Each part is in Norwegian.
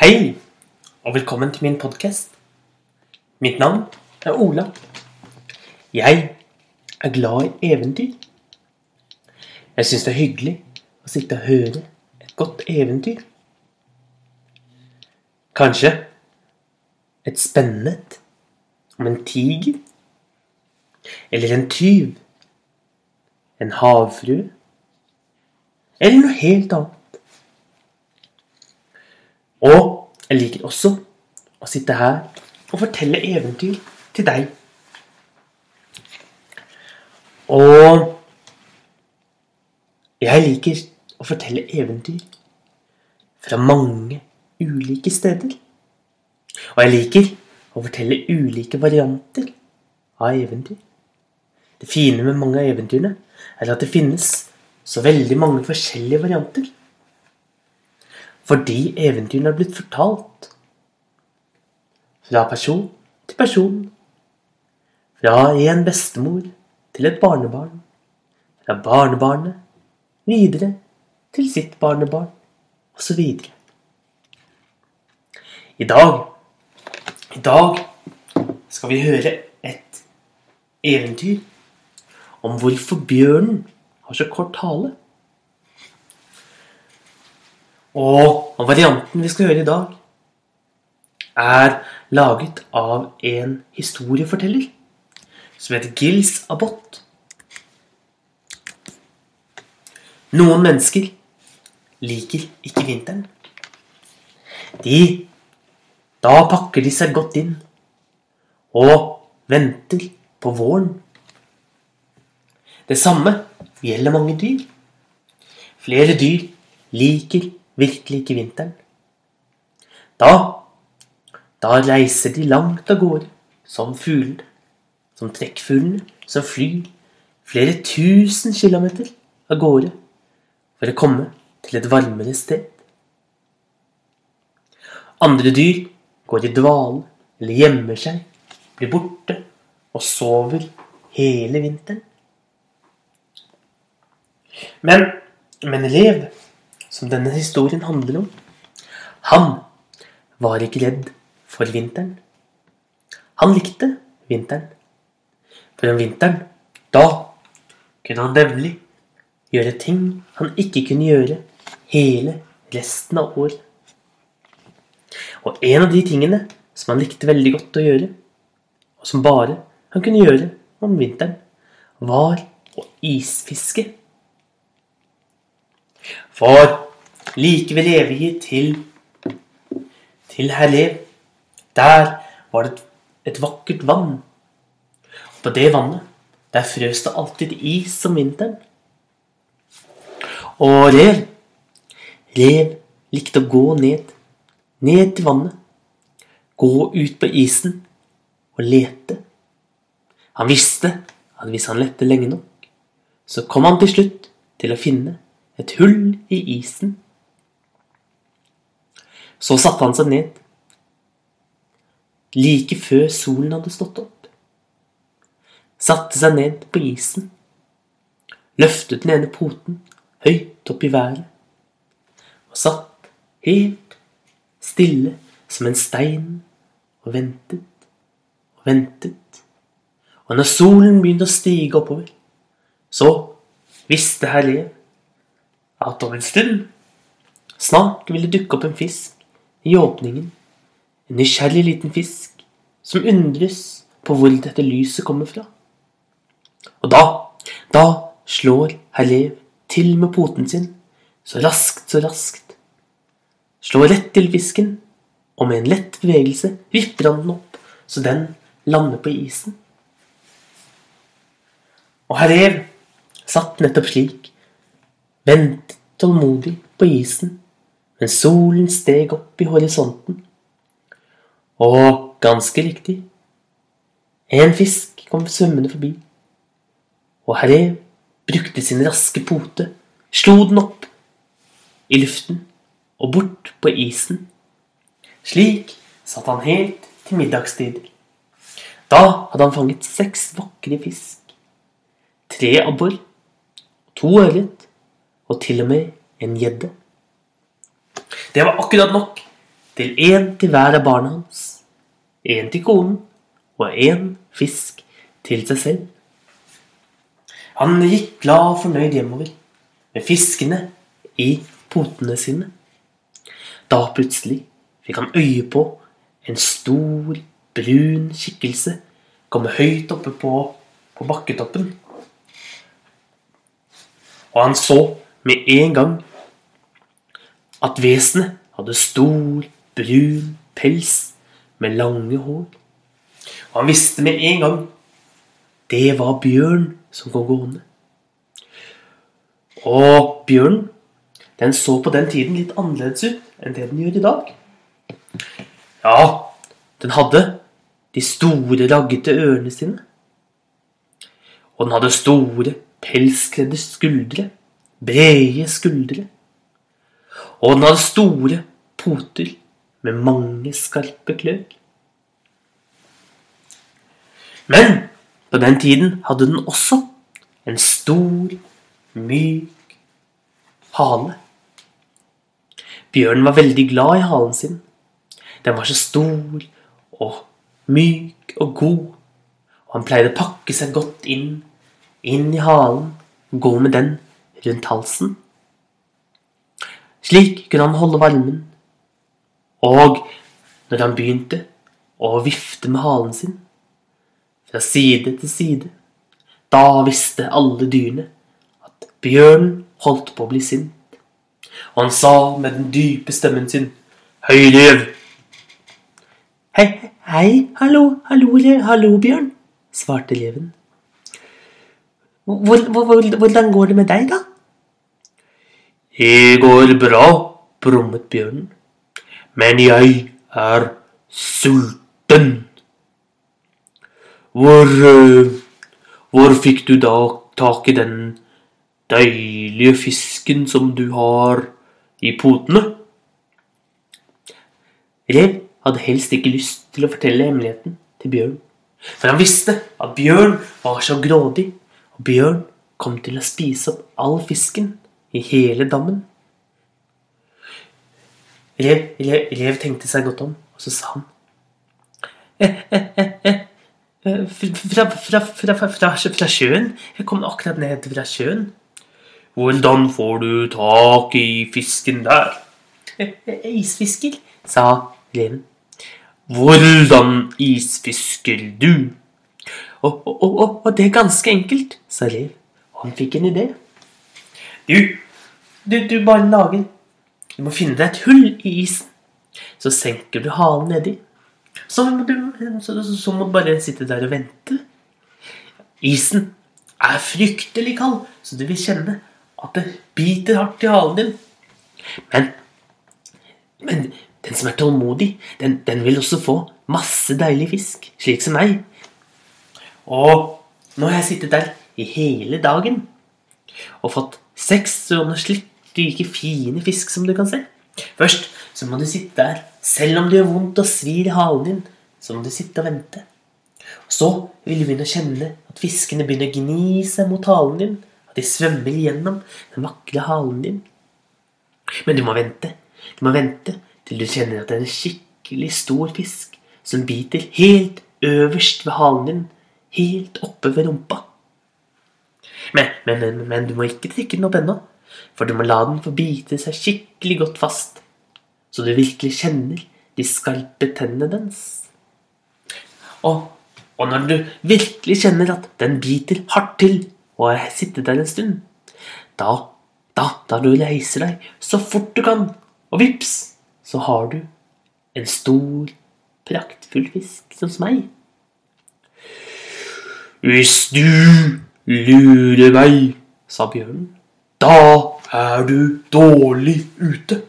Hei, og velkommen til min podkast. Mitt navn er Ola. Jeg er glad i eventyr. Jeg syns det er hyggelig å sitte og høre et godt eventyr. Kanskje et spennende om en tiger. Eller en tyv. En havfrue. Eller noe helt annet. Og jeg liker også å sitte her og fortelle eventyr til deg. Og jeg liker å fortelle eventyr fra mange ulike steder. Og jeg liker å fortelle ulike varianter av eventyr. Det fine med mange av eventyrene er at det finnes så veldig mange forskjellige varianter. Fordi eventyrene er blitt fortalt fra person til person. Fra en bestemor til et barnebarn. Fra barnebarnet videre til sitt barnebarn, osv. I dag I dag skal vi høre et eventyr om hvorfor bjørnen har så kort hale. Og varianten vi skal høre i dag, er laget av en historieforteller som heter Gils Abbott. Noen mennesker liker ikke vinteren. De Da pakker de seg godt inn og venter på våren. Det samme gjelder mange dyr. Flere dyr liker virkelig ikke vinteren. Da da reiser de langt av gårde, som fuglene, som trekkfuglene, som flyr flere tusen kilometer av gårde for å komme til et varmere sted. Andre dyr går i dvale eller gjemmer seg, blir borte og sover hele vinteren. Men, men Rev, som denne historien handler om, han var ikke redd for vinteren. Han likte vinteren. For om vinteren, da kunne han nemlig gjøre ting han ikke kunne gjøre hele resten av året. Og en av de tingene som han likte veldig godt å gjøre, og som bare han kunne gjøre om vinteren, var å isfiske. For like ved reviet til, til herr Lev der var det et vakkert vann. Og på det vannet, der frøs det alltid is om vinteren. Og rev, rev likte å gå ned, ned til vannet. Gå ut på isen og lete. Han visste at hvis han lette lenge nok, så kom han til slutt til å finne et hull i isen. Så satte han seg ned like før solen hadde stått opp. Satte seg ned på isen, løftet den ene poten høyt opp i været og satt helt stille som en stein og ventet og ventet. Og når solen begynte å stige oppover, så visste herr Lev at om en stund snart ville dukke opp en fisk i åpningen en nysgjerrig liten fisk som undres på hvor dette lyset kommer fra. Og da, da slår herr Lev til med poten sin, så raskt, så raskt. Slår rett til fisken, og med en lett bevegelse vipper han den opp, så den lander på isen. Og herr Lev satt nettopp slik, ventet tålmodig på isen, mens solen steg opp i horisonten og ganske riktig, en fisk kom svømmende forbi, og herre brukte sin raske pote, slo den opp i luften og bort på isen. Slik satt han helt til middagstid. Da hadde han fanget seks vakre fisk, tre abbor, to ørret og til og med en gjedde. Det var akkurat nok til én til hver av barna hans. Én til konen og én fisk til seg selv. Han gikk glad og fornøyd hjemover med fiskene i potene sine. Da plutselig fikk han øye på en stor, brun skikkelse komme høyt oppe på, på bakketoppen. Og han så med en gang at vesenet hadde stor, brun pels med lange hår. Og han visste med en gang det var bjørn som kom gående. Og bjørnen, den så på den tiden litt annerledes ut enn det den gjør i dag. Ja, den hadde de store, raggete ørene sine. Og den hadde store, pelskledde skuldre, brede skuldre. Og den hadde store poter med mange skarpe klør. Men på den tiden hadde den også en stor, myk hale. Bjørnen var veldig glad i halen sin. Den var så stor og myk og god, og han pleide å pakke seg godt inn, inn i halen, og gå med den rundt halsen. Slik kunne han holde varmen, og når han begynte å vifte med halen sin, fra side til side, da visste alle dyrene at bjørnen holdt på å bli sint. Og han sa med den dype stemmen sin, Høy rev! Hei, hei, hallo, hallo, hallo, bjørn, svarte reven. Hvor, hvor, hvordan går det med deg, da? Det går bra, brummet bjørnen. Men jeg er sulten. Hvor øh, Hvor fikk du da tak i den deilige fisken som du har i potene? Rev hadde helst ikke lyst til å fortelle hemmeligheten til Bjørn. For han visste at Bjørn var så grådig, og Bjørn kom til å spise opp all fisken i hele dammen. Rev, Rev, Rev tenkte seg godt om, og så sa han eh, eh, eh, eh. Fra, fra, fra, fra, sjøen. Jeg kom akkurat ned fra sjøen. Hvordan får du tak i fisken der? Isfisker, sa reven. Hvordan isfisker du? Og, og, og, og, det er ganske enkelt, sa Rev. Han fikk en idé. Du, du, du bare lager Du må finne deg et hull i isen. Så senker du halen nedi. Så må, du, så, så må du bare sitte der og vente. Isen er fryktelig kald, så du vil kjenne at det biter hardt i halen din. Men, men den som er tålmodig, den, den, vil også få masse deilig fisk, slik som meg. Og nå har jeg sittet der i hele dagen og fått seks sånne slike like fine fisk som du kan se. Først så må du sitte der selv om det gjør vondt og svir i halen din, så må du sitte og vente. Og så vil du begynne å kjenne at fiskene begynner å gni seg mot halen din. At de svømmer gjennom den vakre halen din. Men du må vente. Du må vente til du kjenner at det er en skikkelig stor fisk som biter helt øverst ved halen din. Helt oppe ved rumpa. Men, men, men, du må ikke drikke den opp ennå. For du må la den få bite seg skikkelig godt fast så du virkelig kjenner de skarpe tennene dens. Og, og, når du virkelig kjenner at den biter hardt til og har sittet der en stund, da, da, da du reiser deg så fort du kan, og vips, så har du en stor, praktfull fisk som meg. Hvis du lurer meg, sa bjørnen, da er du dårlig ute.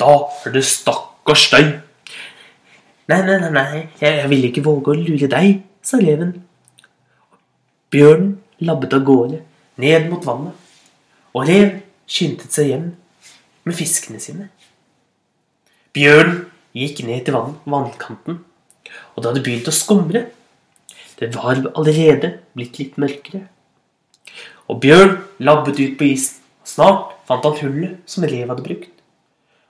Da er det stakkars deg. Nei, nei, nei, nei, jeg, jeg vil ikke våge å lure deg, sa reven. Bjørnen labbet av gårde, ned mot vannet, og rev skyndte seg hjem med fiskene sine. Bjørnen gikk ned til vann, vannkanten, og det hadde begynt å skumre. Det var allerede blitt litt mørkere. Og Bjørn labbet ut på isen, snart fant han hullet som rev hadde brukt.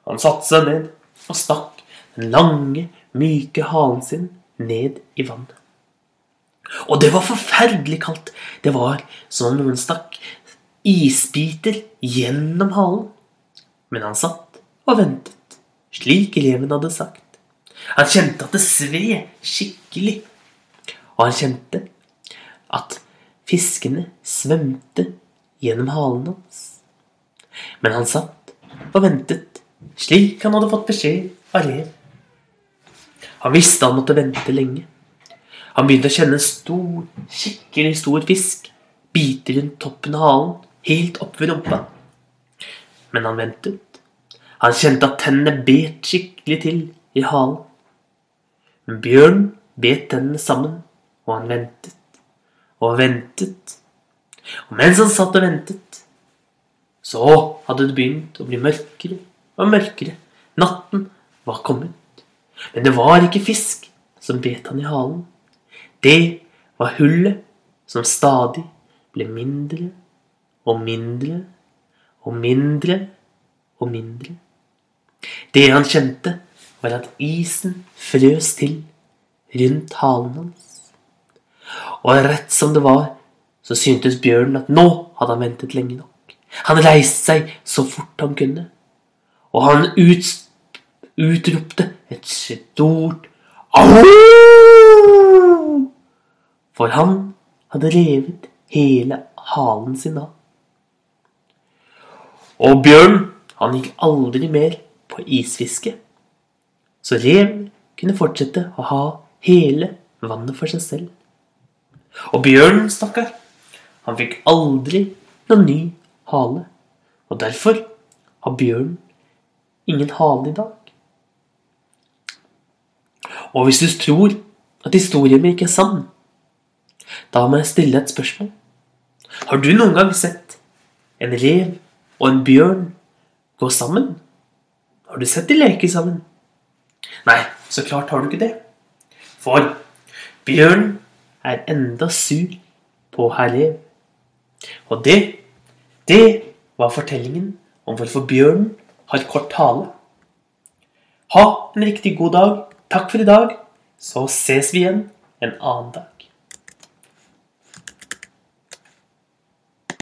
Han satte seg ned og stakk den lange, myke halen sin ned i vannet. Og det var forferdelig kaldt. Det var som om noen stakk isbiter gjennom halen. Men han satt og ventet, slik eleven hadde sagt. Han kjente at det sved skikkelig. Og han kjente at fiskene svømte gjennom halen hans. Men han satt og ventet, slik han hadde fått beskjed av rev. Han visste han måtte vente lenge. Han begynte å kjenne en stor, skikkelig stor fisk bite rundt toppen av halen, helt opp ved rumpa. Men han ventet. Han kjente at tennene bet skikkelig til i halen. Men bjørnen bet tennene sammen, og han ventet og ventet. Og mens han satt og ventet, så hadde det begynt å bli mørkere og mørkere. Natten var kommet. Men det var ikke fisk som bet han i halen. Det var hullet som stadig ble mindre og mindre og mindre og mindre. Det han kjente, var at isen frøs til rundt halen hans. Og rett som det var, så syntes bjørnen at nå hadde han ventet lenge nok. Han reiste seg så fort han kunne, og han ut, utropte et stort au! for han hadde revet hele halen sin av. Og Bjørn han gikk aldri mer på isfiske, så rev kunne fortsette å ha hele vannet for seg selv. Og Bjørn, stakkar, han fikk aldri noen ny hale, og derfor har Bjørn ingen hale i dag. Og hvis du tror at historien min ikke er sann, da må jeg stille et spørsmål. Har du noen gang sett en rev og en bjørn gå sammen? Har du sett de leke sammen? Nei, så klart har du ikke det. For bjørn er enda sur på herr rev. Og det, det var fortellingen om hvorfor bjørnen har kort hale. Ha en riktig god dag. Takk for i dag. Så ses vi igjen en annen dag.